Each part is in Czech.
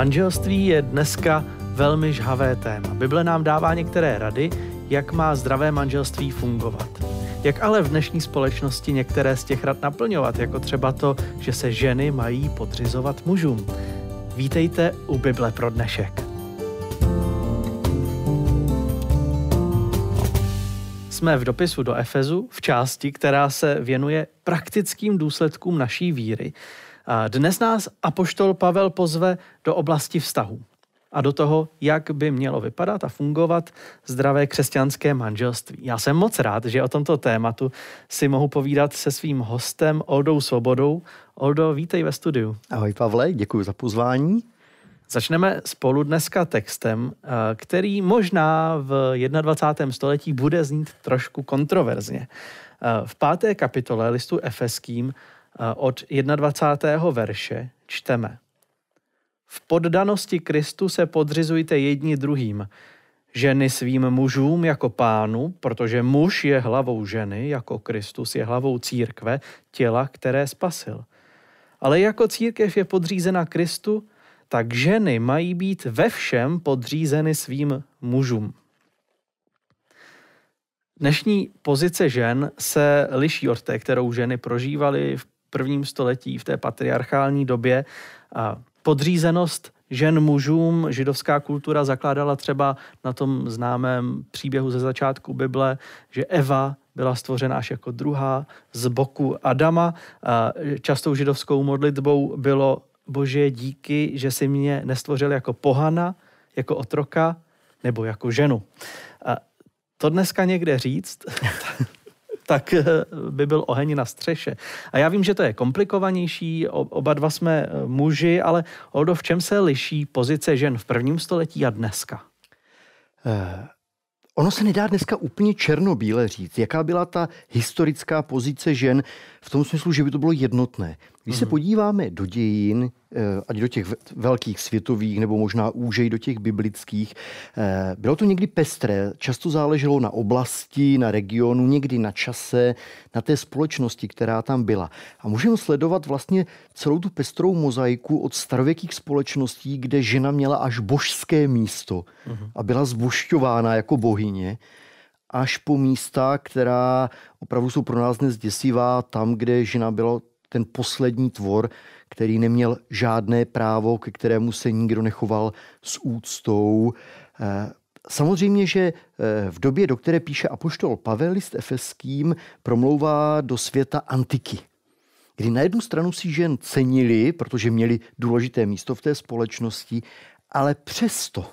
Manželství je dneska velmi žhavé téma. Bible nám dává některé rady, jak má zdravé manželství fungovat. Jak ale v dnešní společnosti některé z těch rad naplňovat, jako třeba to, že se ženy mají podřizovat mužům. Vítejte u Bible pro dnešek. Jsme v dopisu do Efezu v části, která se věnuje praktickým důsledkům naší víry. Dnes nás apoštol Pavel pozve do oblasti vztahů a do toho, jak by mělo vypadat a fungovat zdravé křesťanské manželství. Já jsem moc rád, že o tomto tématu si mohu povídat se svým hostem Oldou Svobodou. Oldo, vítej ve studiu. Ahoj Pavle, děkuji za pozvání. Začneme spolu dneska textem, eh, který možná v 21. století bude znít trošku kontroverzně. Eh, v páté kapitole listu Efeským od 21. verše čteme – v poddanosti Kristu se podřizujte jedni druhým. Ženy svým mužům jako pánu, protože muž je hlavou ženy, jako Kristus je hlavou církve, těla, které spasil. Ale jako církev je podřízena Kristu, tak ženy mají být ve všem podřízeny svým mužům. Dnešní pozice žen se liší od té, kterou ženy prožívaly v prvním století, v té patriarchální době. Podřízenost žen mužům židovská kultura zakládala třeba na tom známém příběhu ze začátku Bible, že Eva byla stvořena až jako druhá z boku Adama. Častou židovskou modlitbou bylo Bože díky, že si mě nestvořil jako pohana, jako otroka nebo jako ženu. A to dneska někde říct, tak eh, by byl oheň na střeše. A já vím, že to je komplikovanější, oba dva jsme eh, muži, ale Oldo, v čem se liší pozice žen v prvním století a dneska? Uh, ono se nedá dneska úplně černobíle říct, jaká byla ta historická pozice žen v tom smyslu, že by to bylo jednotné. Když se mhm. podíváme do dějin, eh, ať do těch velkých světových, nebo možná úžej do těch biblických, eh, bylo to někdy pestré. Často záleželo na oblasti, na regionu, někdy na čase, na té společnosti, která tam byla. A můžeme sledovat vlastně celou tu pestrou mozaiku od starověkých společností, kde žena měla až božské místo mhm. a byla zbošťována jako bohyně až po místa, která opravdu jsou pro nás dnes děsivá, tam, kde žena byla ten poslední tvor, který neměl žádné právo, ke kterému se nikdo nechoval s úctou. Eh, samozřejmě, že eh, v době, do které píše apoštol Pavel list efeským, promlouvá do světa antiky, kdy na jednu stranu si žen cenili, protože měli důležité místo v té společnosti, ale přesto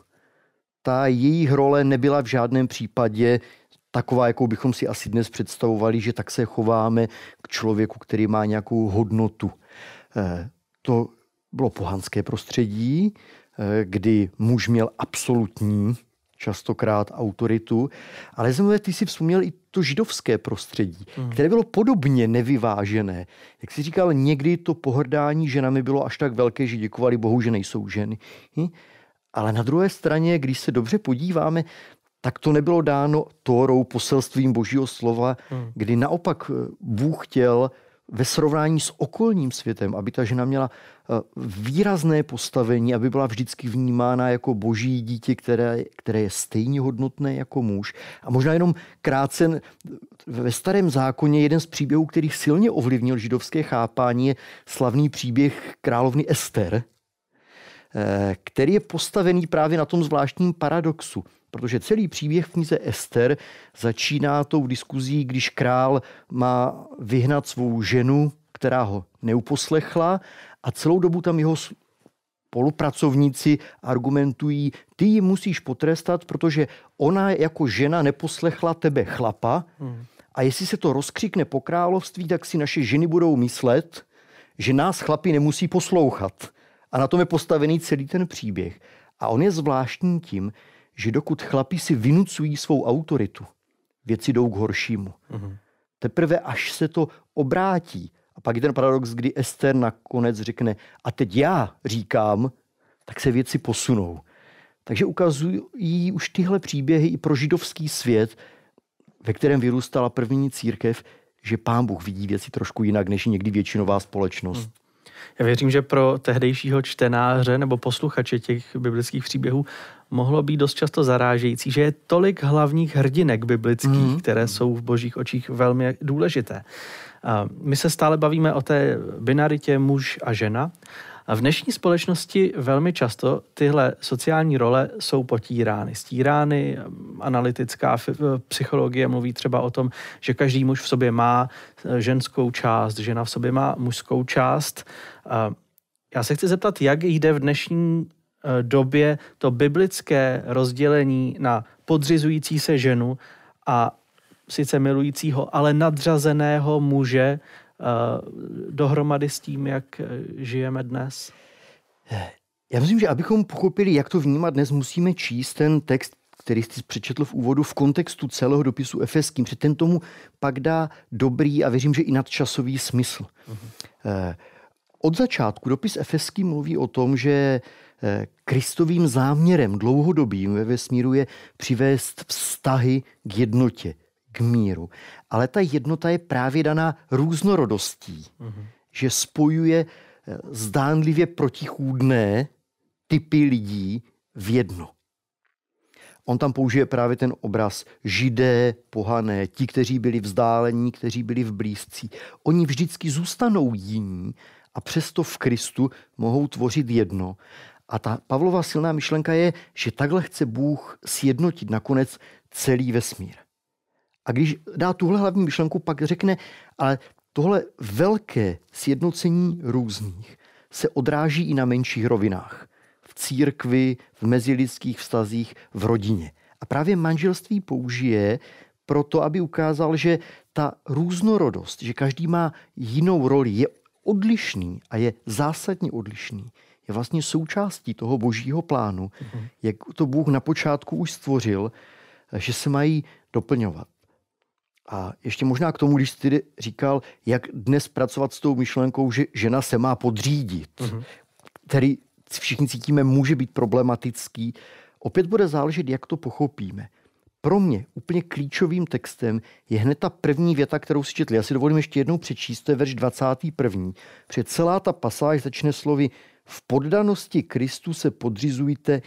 ta jejich role nebyla v žádném případě taková, jakou bychom si asi dnes představovali, že tak se chováme k člověku, který má nějakou hodnotu. Eh, to bylo pohanské prostředí, eh, kdy muž měl absolutní častokrát autoritu, ale zajímavé, ty si vzpomněl i to židovské prostředí, hmm. které bylo podobně nevyvážené. Jak si říkal, někdy to pohrdání ženami bylo až tak velké, že děkovali Bohu, že nejsou ženy. Hm? Ale na druhé straně, když se dobře podíváme, tak to nebylo dáno Tórou, poselstvím božího slova, hmm. kdy naopak eh, Bůh chtěl ve srovnání s okolním světem, aby ta žena měla eh, výrazné postavení, aby byla vždycky vnímána jako boží dítě, které, které je stejně hodnotné jako muž. A možná jenom krátce ve starém zákoně jeden z příběhů, který silně ovlivnil židovské chápání, je slavný příběh královny Ester, eh, který je postavený právě na tom zvláštním paradoxu protože celý příběh v knize Ester začíná tou diskuzí, když král má vyhnat svou ženu, která ho neuposlechla a celou dobu tam jeho spolupracovníci argumentují, ty ji musíš potrestat, protože ona jako žena neposlechla tebe chlapa hmm. a jestli se to rozkřikne po království, tak si naše ženy budou myslet, že nás chlapi nemusí poslouchat. A na tom je postavený celý ten příběh. A on je zvláštní tím, že dokud chlapi si vynucují svou autoritu, věci jdou k horšímu. Mm-hmm. Teprve až se to obrátí, a pak je ten paradox, kdy Ester nakonec řekne, a teď já říkám, tak se věci posunou. Takže ukazují už tyhle příběhy i pro židovský svět, ve kterém vyrůstala první církev, že pán Bůh vidí věci trošku jinak než někdy většinová společnost. Hmm. Já věřím, že pro tehdejšího čtenáře nebo posluchače těch biblických příběhů mohlo být dost často zarážející, že je tolik hlavních hrdinek biblických, mm. které jsou v božích očích velmi důležité. My se stále bavíme o té binaritě muž a žena. A v dnešní společnosti velmi často tyhle sociální role jsou potírány, stírány. Analytická psychologie mluví třeba o tom, že každý muž v sobě má e, ženskou část, žena v sobě má mužskou část. Já se chci zeptat, jak jde v dnešní e, době to biblické rozdělení na podřizující se ženu a sice milujícího, ale nadřazeného muže eh, dohromady s tím, jak eh, žijeme dnes? Já myslím, že abychom pochopili, jak to vnímat dnes, musíme číst ten text, který jsi přečetl v úvodu, v kontextu celého dopisu efeským, protože ten tomu pak dá dobrý a věřím, že i nadčasový smysl. Uh-huh. Od začátku dopis efeský mluví o tom, že Kristovým záměrem dlouhodobým ve vesmíru je přivést vztahy k jednotě, k míru. Ale ta jednota je právě daná různorodostí, mm-hmm. že spojuje eh, zdánlivě protichůdné typy lidí v jedno. On tam použije právě ten obraz židé, pohané, ti, kteří byli vzdálení, kteří byli v blízcí. Oni vždycky zůstanou jiní a přesto v Kristu mohou tvořit jedno. A ta Pavlova silná myšlenka je, že takhle chce Bůh sjednotit nakonec celý vesmír. A když dá tuhle hlavní myšlenku, pak řekne, ale tohle velké sjednocení různých se odráží i na menších rovinách. V církvi, v mezilidských vztazích, v rodině. A právě manželství použije proto, aby ukázal, že ta různorodost, že každý má jinou roli, je odlišný a je zásadně odlišný, je vlastně součástí toho božího plánu, mm-hmm. jak to Bůh na počátku už stvořil, že se mají doplňovat. A ještě možná k tomu, když jsi říkal, jak dnes pracovat s tou myšlenkou, že žena se má podřídit, mm-hmm. který všichni cítíme, může být problematický. Opět bude záležet, jak to pochopíme. Pro mě úplně klíčovým textem je hned ta první věta, kterou si četli. Já si dovolím ještě jednou přečíst, to je verš 21. Před celá ta pasáž začne slovy v poddanosti Kristu se podřizujte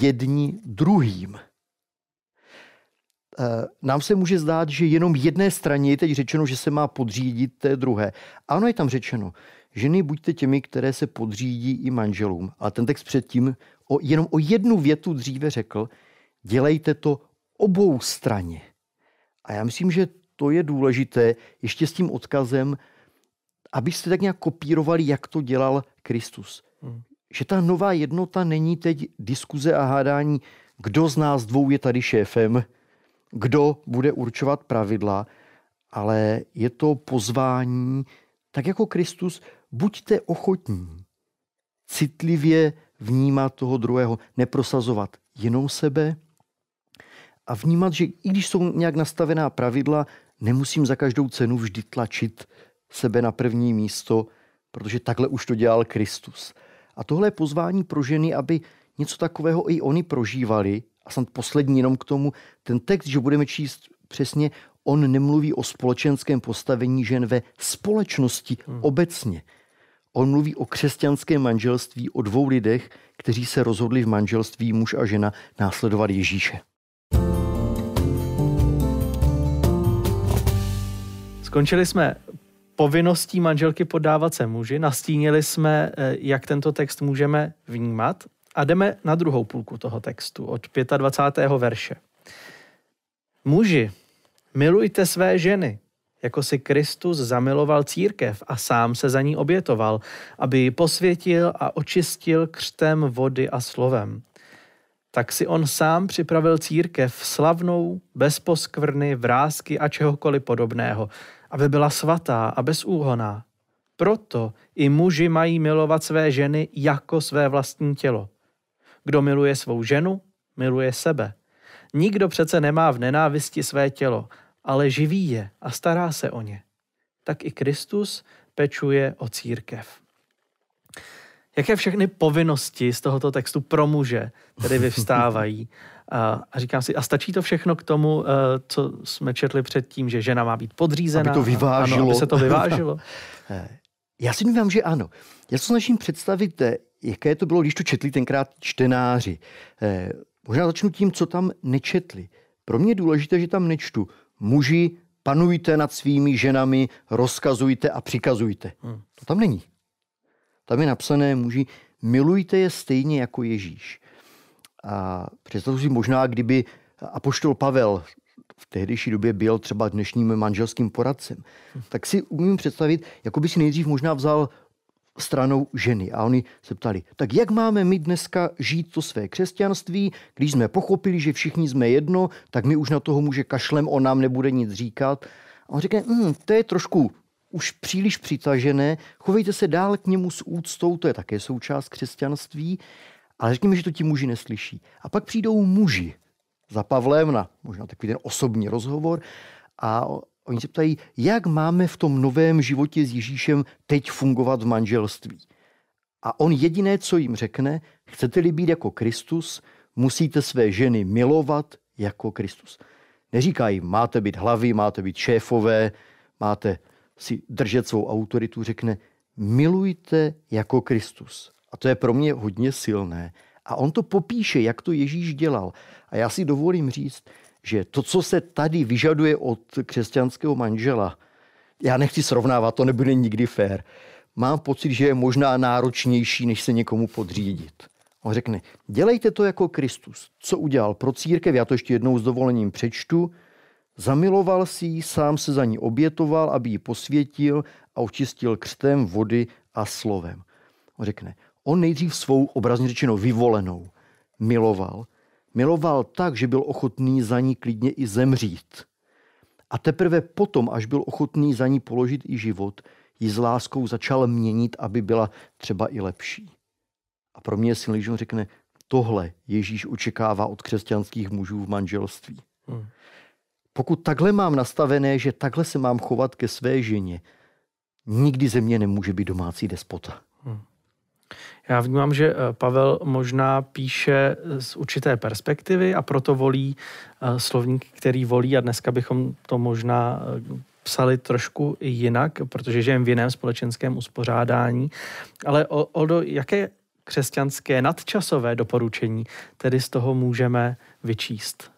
jedni druhým. Eh, nám se může zdát, že jenom jedné straně je teď řečeno, že se má podřídit té druhé. Ano, je tam řečeno, ženy buďte těmi, které se podřídí i manželům. Ale ten text předtím o, jenom o jednu větu dříve řekl, dělejte to obou straně. A já myslím, že to je důležité ještě s tím odkazem, abyste tak nějak kopírovali, jak to dělal Kristus. Hmm. Že ta nová jednota není teď diskuze a hádání, kdo z nás dvou je tady šéfem, kdo bude určovat pravidla, ale je to pozvání, tak jako Kristus, buďte ochotní citlivě vnímat toho druhého, neprosazovat jenom sebe a vnímat, že i když jsou nějak nastavená pravidla, nemusím za každou cenu vždy tlačit sebe na první místo, protože takhle už to dělal Kristus. A tohle je pozvání pro ženy, aby něco takového i oni prožívali a snad poslední jenom k tomu, ten text, že budeme číst přesně, on nemluví o společenském postavení žen ve společnosti hmm. obecně. On mluví o křesťanském manželství, o dvou lidech, kteří se rozhodli v manželství muž a žena následovat Ježíše. Skončili jsme povinností manželky podávat se muži, nastínili jsme, eh, jak tento text můžeme vnímat a jdeme na druhou půlku toho textu, od 25. verše. Muži, milujte své ženy, jako si Kristus zamiloval církev a sám se za ní obětoval, aby ji posvětil a očistil křtem vody a slovem. Tak si on sám připravil církev slavnou, bez poskvrny, vrázky a čehokoliv podobného, aby byla svatá a bezúhoná. Proto i muži mají milovat své ženy jako své vlastní tělo. Kdo miluje svou ženu, miluje sebe. Nikdo přece nemá v nenávisti své tělo, ale živí je a stará se o ně. Tak i Kristus pečuje o církev. Jaké všechny povinnosti z tohoto textu pro muže tedy vyvstávají? A, a říkám si, a stačí to všechno k tomu, eh, co jsme četli předtím, že žena má být podřízená? Aby to vyvážilo. Ano, aby se to vyvážilo. Já si domnívám, že ano. Já se snažím představit, eh, jaké to bylo, když to četli tenkrát čtenáři. Eh, možná začnu tím, co tam nečetli. Pro mě je důležité, že tam nečtu. Muži, panujte nad svými ženami, rozkazujte a přikazujte. Hmm. To tam není. Tam je napsané, muži, milujte je stejně jako Ježíš. A představu si možná, kdyby apoštol Pavel v tehdejší době byl třeba dnešním manželským poradcem, tak si umím představit, jako by si nejdřív možná vzal stranou ženy. A oni se ptali, tak jak máme my dneska žít to své křesťanství, když jsme pochopili, že všichni jsme jedno, tak my už na toho muže kašlem, on nám nebude nic říkat. A on říká, hm, to je trošku už příliš přitažené, chovejte se dál k němu s úctou, to je také součást křesťanství, ale řekněme, že to ti muži neslyší. A pak přijdou muži za Pavlem na možná takový ten osobní rozhovor a oni se ptají, jak máme v tom novém životě s Ježíšem teď fungovat v manželství. A on jediné, co jim řekne, chcete-li být jako Kristus, musíte své ženy milovat jako Kristus. Neříká jim, máte být hlavy, máte být šéfové, máte si držet svou autoritu, řekne, milujte jako Kristus. A to je pro mě hodně silné. A on to popíše, jak to Ježíš dělal. A já si dovolím říct, že to, co se tady vyžaduje od křesťanského manžela, já nechci srovnávat, to nebude nikdy fér. Mám pocit, že je možná náročnější, než se někomu podřídit. On řekne, dělejte to jako Kristus. Co udělal pro církev, já to ještě jednou s dovolením přečtu. Zamiloval si ji, sám se za ní obětoval, aby ji posvětil a očistil křtem vody a slovem. On řekne, on nejdřív svou obrazně řečeno vyvolenou miloval. Miloval tak, že byl ochotný za ní klidně i zemřít. A teprve potom, až byl ochotný za ní položit i život, ji s láskou začal měnit, aby byla třeba i lepší. A pro mě je silný, že on řekne, tohle Ježíš očekává od křesťanských mužů v manželství. Hmm. Pokud takhle mám nastavené, že takhle se mám chovat ke své ženě, nikdy ze mě nemůže být domácí despota. Já vnímám, že eh, Pavel možná píše z určité perspektivy a proto volí eh, slovník, který volí a dneska bychom to možná eh, psali trošku jinak, protože žijeme v jiném společenském uspořádání. Ale o, o do, jaké křesťanské nadčasové doporučení tedy z toho můžeme vyčíst?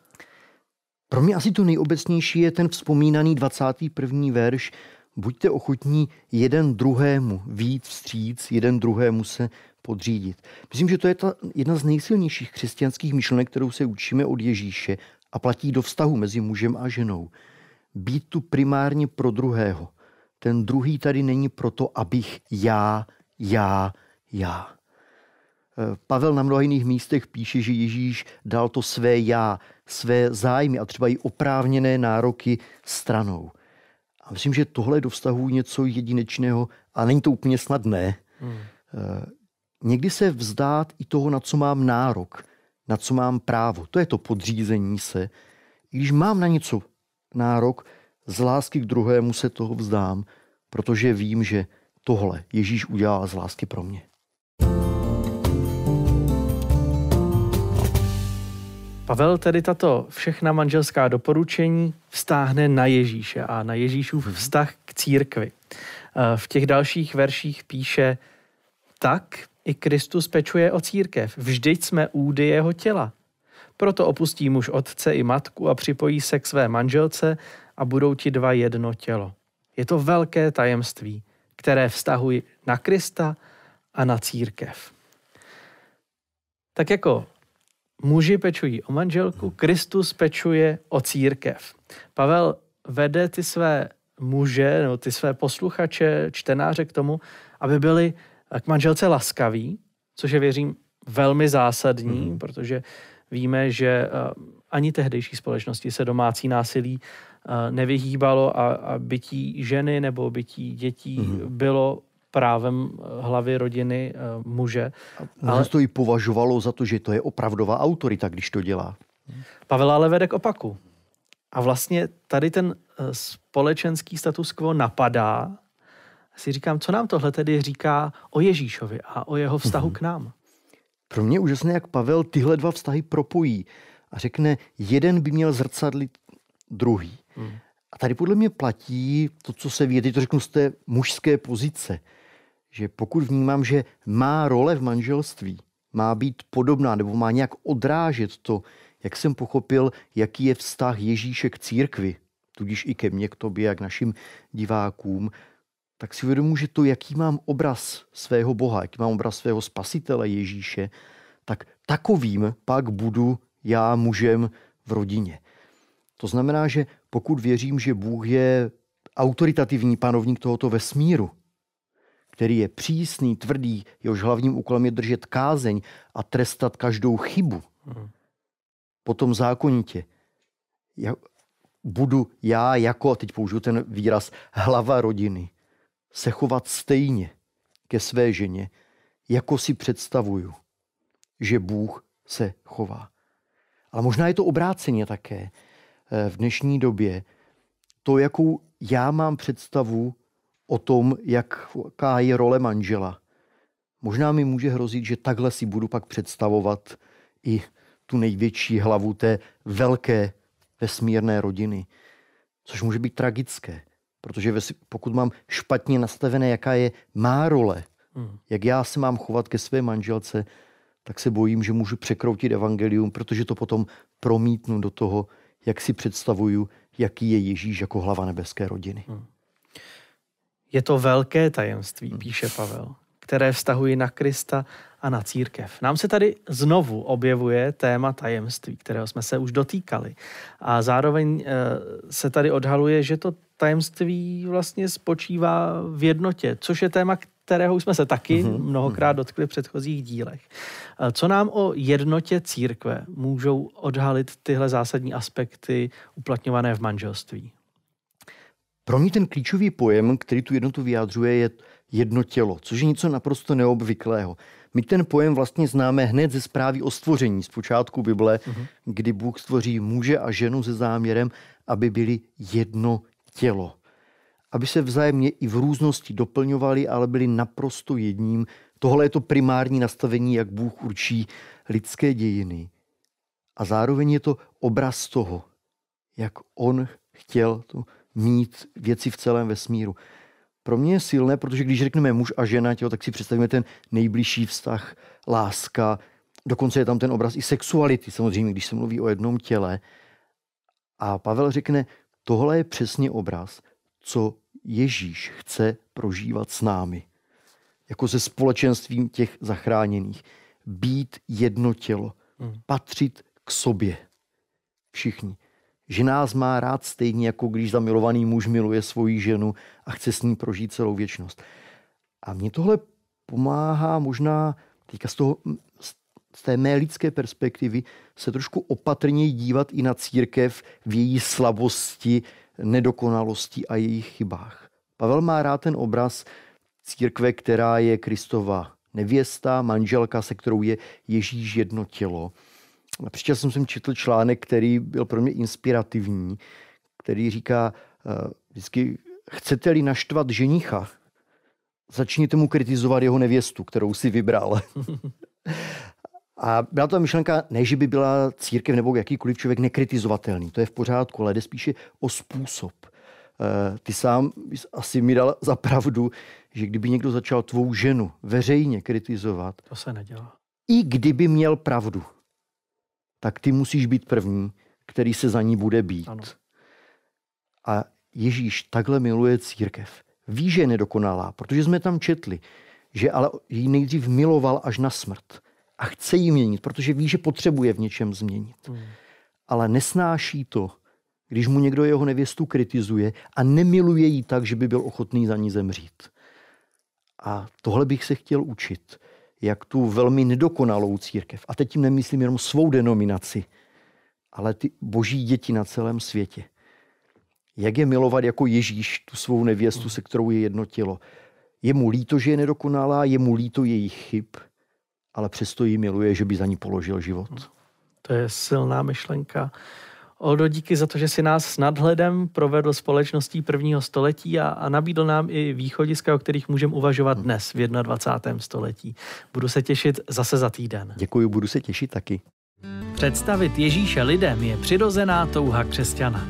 Pro mě asi to nejobecnější je ten vzpomínaný 21. verš. Buďte ochotní jeden druhému víc vstříc, jeden druhému se podřídit. Myslím, že to je ta jedna z nejsilnějších křesťanských myšlenek, kterou se učíme od Ježíše a platí do vztahu mezi mužem a ženou. Být tu primárně pro druhého. Ten druhý tady není proto, abych já, já, já. Eh, Pavel na mnoha jiných místech píše, že Ježíš dal to své já, své zájmy a třeba i oprávněné nároky stranou. A myslím, že tohle je do vztahu něco jedinečného a není to úplně snadné. Hmm. Eh, někdy se vzdát i toho, na co mám nárok, na co mám právo. To je to podřízení se. I když mám na něco nárok, z lásky k druhému se toho vzdám, protože vím, že tohle Ježíš udělal z lásky pro mě. Pavel tedy tato všechna manželská doporučení vztáhne na Ježíše a na Ježíšův mhm. vztah k církvi. Eh, v těch dalších verších píše, tak i Kristus pečuje o církev. Vždyť jsme údy jeho těla. Proto opustí muž otce i matku a připojí se k své manželce a budou ti dva jedno tělo. Je to velké tajemství, které vztahují na Krista a na církev. Tak jako muži pečují o manželku, Kristus pečuje o církev. Pavel vede ty své muže nebo ty své posluchače, čtenáře k tomu, aby byli k manželce laskaví, což je, věřím, velmi zásadní, mm. protože víme, že eh, ani tehdejší společnosti se domácí násilí eh, nevyhýbalo a, a bytí ženy nebo bytí dětí mm. bylo právem eh, hlavy rodiny muže. A ale to i považovalo za to, že to je opravdová autorita, když to dělá. Pavel ale vede k opaku. A vlastně tady ten společenský status quo napadá si říkám, co nám tohle tedy říká o Ježíšovi a o jeho vztahu mm-hmm. k nám. Pro mě úžasné, jak Pavel tyhle dva vztahy propojí a řekne, jeden by měl zrcadlit druhý. Mm. A tady podle mě platí to, co se ví, teď to řeknu z té mužské pozice. Že pokud vnímám, že má role v manželství má být podobná nebo má nějak odrážet to, jak jsem pochopil, jaký je vztah Ježíše k církvi, tudíž i ke mně, k tobě, jak našim divákům, tak si uvědomuji, že to, jaký mám obraz svého Boha, jaký mám obraz svého spasitele Ježíše, tak takovým pak budu já mužem v rodině. To znamená, že pokud věřím, že Bůh je autoritativní panovník tohoto vesmíru, který je přísný, tvrdý, jehož hlavním úkolem je držet kázeň a trestat každou chybu, hmm. potom zákonitě já, budu já jako, a teď použiju ten výraz, hlava rodiny, se chovat stejně ke své ženě, jako si představuju, že Bůh se chová. Ale možná je to obráceně také eh, v dnešní době. To, jakou já mám představu o tom, jaká je role manžela. Možná mi může hrozit, že takhle si budu pak představovat i tu největší hlavu té velké vesmírné rodiny. Což může být tragické, protože pokud mám špatně nastavené, jaká je má role, hmm. jak já se mám chovat ke své manželce, tak se bojím, že můžu překroutit evangelium, protože to potom promítnu do toho, jak si představuju, jaký je Ježíš jako hlava nebeské rodiny. Hmm. Je to velké tajemství, hmm. píše Pavel, které vztahují na Krista a na církev. Nám se tady znovu objevuje téma tajemství, kterého jsme se už dotýkali. A zároveň eh, se tady odhaluje, že to tajemství vlastně spočívá v jednotě, což je téma, kterého už jsme se taky mm-hmm. mnohokrát dotkli v předchozích dílech. Eh, co nám o jednotě církve můžou odhalit tyhle zásadní aspekty uplatňované v manželství? Pro mě ten klíčový pojem, který tu jednotu vyjádřuje, je jedno tělo, což je něco naprosto neobvyklého. My ten pojem vlastně známe hned ze zprávy o stvoření z počátku Bible, uh-huh. kdy Bůh stvoří muže a ženu se záměrem, aby byli jedno tělo. Aby se vzájemně i v různosti doplňovali, ale byli naprosto jedním. Tohle je to primární nastavení, jak Bůh určí lidské dějiny. A zároveň je to obraz toho, jak on chtěl to mít věci v celém vesmíru. Pro mě je silné, protože když řekneme muž a žena, tělo, tak si představíme ten nejbližší vztah, láska, dokonce je tam ten obraz i sexuality, samozřejmě, když se mluví o jednom těle. A Pavel řekne, tohle je přesně obraz, co Ježíš chce prožívat s námi. Jako se společenstvím těch zachráněných. Být jedno tělo. Hmm. Patřit k sobě. Všichni že nás má rád stejně, jako když zamilovaný muž miluje svoji ženu a chce s ní prožít celou věčnost. A mě tohle pomáhá možná teďka z, toho, z té mé lidské perspektivy se trošku opatrněji dívat i na církev v její slabosti, nedokonalosti a jejich chybách. Pavel má rád ten obraz církve, která je Kristova nevěsta, manželka, se kterou je Ježíš jedno tělo. Například jsem jsem četl článek, který byl pro mě inspirativní, který říká uh, vždycky, chcete-li naštvat ženicha, začněte mu kritizovat jeho nevěstu, kterou si vybral. A byla to myšlenka, ne, že by byla církev nebo jakýkoliv člověk nekritizovatelný, to je v pořádku, ale jde spíše o způsob. Eh, ty sám asi mi dal za pravdu, že kdyby někdo začal tvou ženu veřejně kritizovat, to se nedělá. I kdyby měl pravdu, tak ty musíš být první, který se za ní bude být. Ano. A Ježíš takhle miluje církev. Ví, že je nedokonalá, protože jsme tam četli, že ale ji nejdřív miloval až na smrt. A chce ji měnit, protože ví, že potřebuje v něčem změnit. Hmm. Ale nesnáší to, když mu někdo jeho nevěstu kritizuje a nemiluje ji tak, že by byl ochotný za ní zemřít. A tohle bych se chtěl učit jak tu velmi nedokonalou církev, a teď tím nemyslím jenom svou denominaci, ale ty boží děti na celém světě. Jak je milovat jako Ježíš tu svou nevěstu, se kterou je jedno tělo. Je mu líto, že je nedokonalá, je mu líto jejich chyb, ale přesto ji miluje, že by za ní položil život. To je silná myšlenka. Oldo, díky za to, že si nás s nadhledem provedl společností prvního století a, a nabídl nám i východiska, o kterých můžeme uvažovat dnes v 21. století. Budu se těšit zase za týden. Děkuji, budu se těšit taky. Představit Ježíše lidem je přirozená touha křesťana.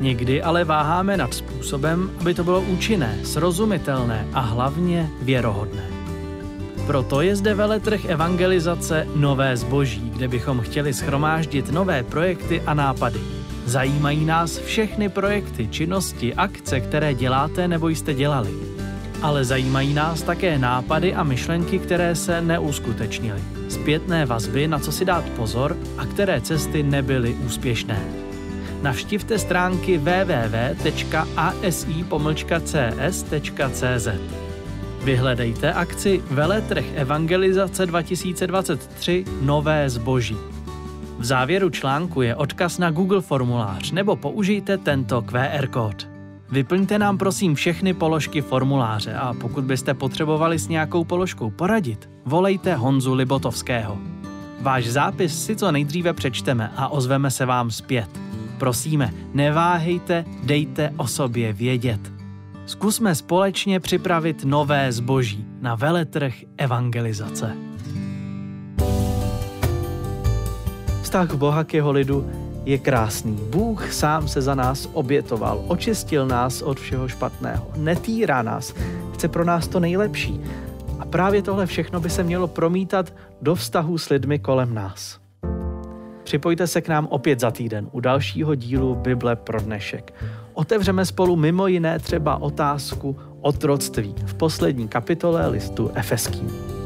Někdy ale váháme nad způsobem, aby to bylo účinné, srozumitelné a hlavně věrohodné. Proto je zde veletrh evangelizace Nové zboží, kde bychom chtěli schromáždit nové projekty a nápady. Zajímají nás všechny projekty, činnosti, akce, které děláte nebo jste dělali. Ale zajímají nás také nápady a myšlenky, které se neuskutečnily. Zpětné vazby, na co si dát pozor a které cesty nebyly úspěšné. Navštivte stránky www.asi-cs.cz. Vyhledejte akci Veletrh Evangelizace 2023 Nové zboží. V závěru článku je odkaz na Google formulář nebo použijte tento QR kód. Vyplňte nám prosím všechny položky formuláře a pokud byste potřebovali s nějakou položkou poradit, volejte Honzu Libotovského. Váš zápis si co nejdříve přečteme a ozveme se vám zpět. Prosíme, neváhejte, dejte o sobě vědět. Zkusme společně připravit nové zboží na veletrh evangelizace. Vztah Boha k jeho lidu je krásný. Bůh sám se za nás obětoval, očistil nás od všeho špatného, netýrá nás, chce pro nás to nejlepší. A právě tohle všechno by se mělo promítat do vztahu s lidmi kolem nás. Připojte se k nám opět za týden u dalšího dílu Bible pro dnešek. Otevřeme spolu mimo jiné třeba otázku otroctví v poslední kapitole listu Efeským.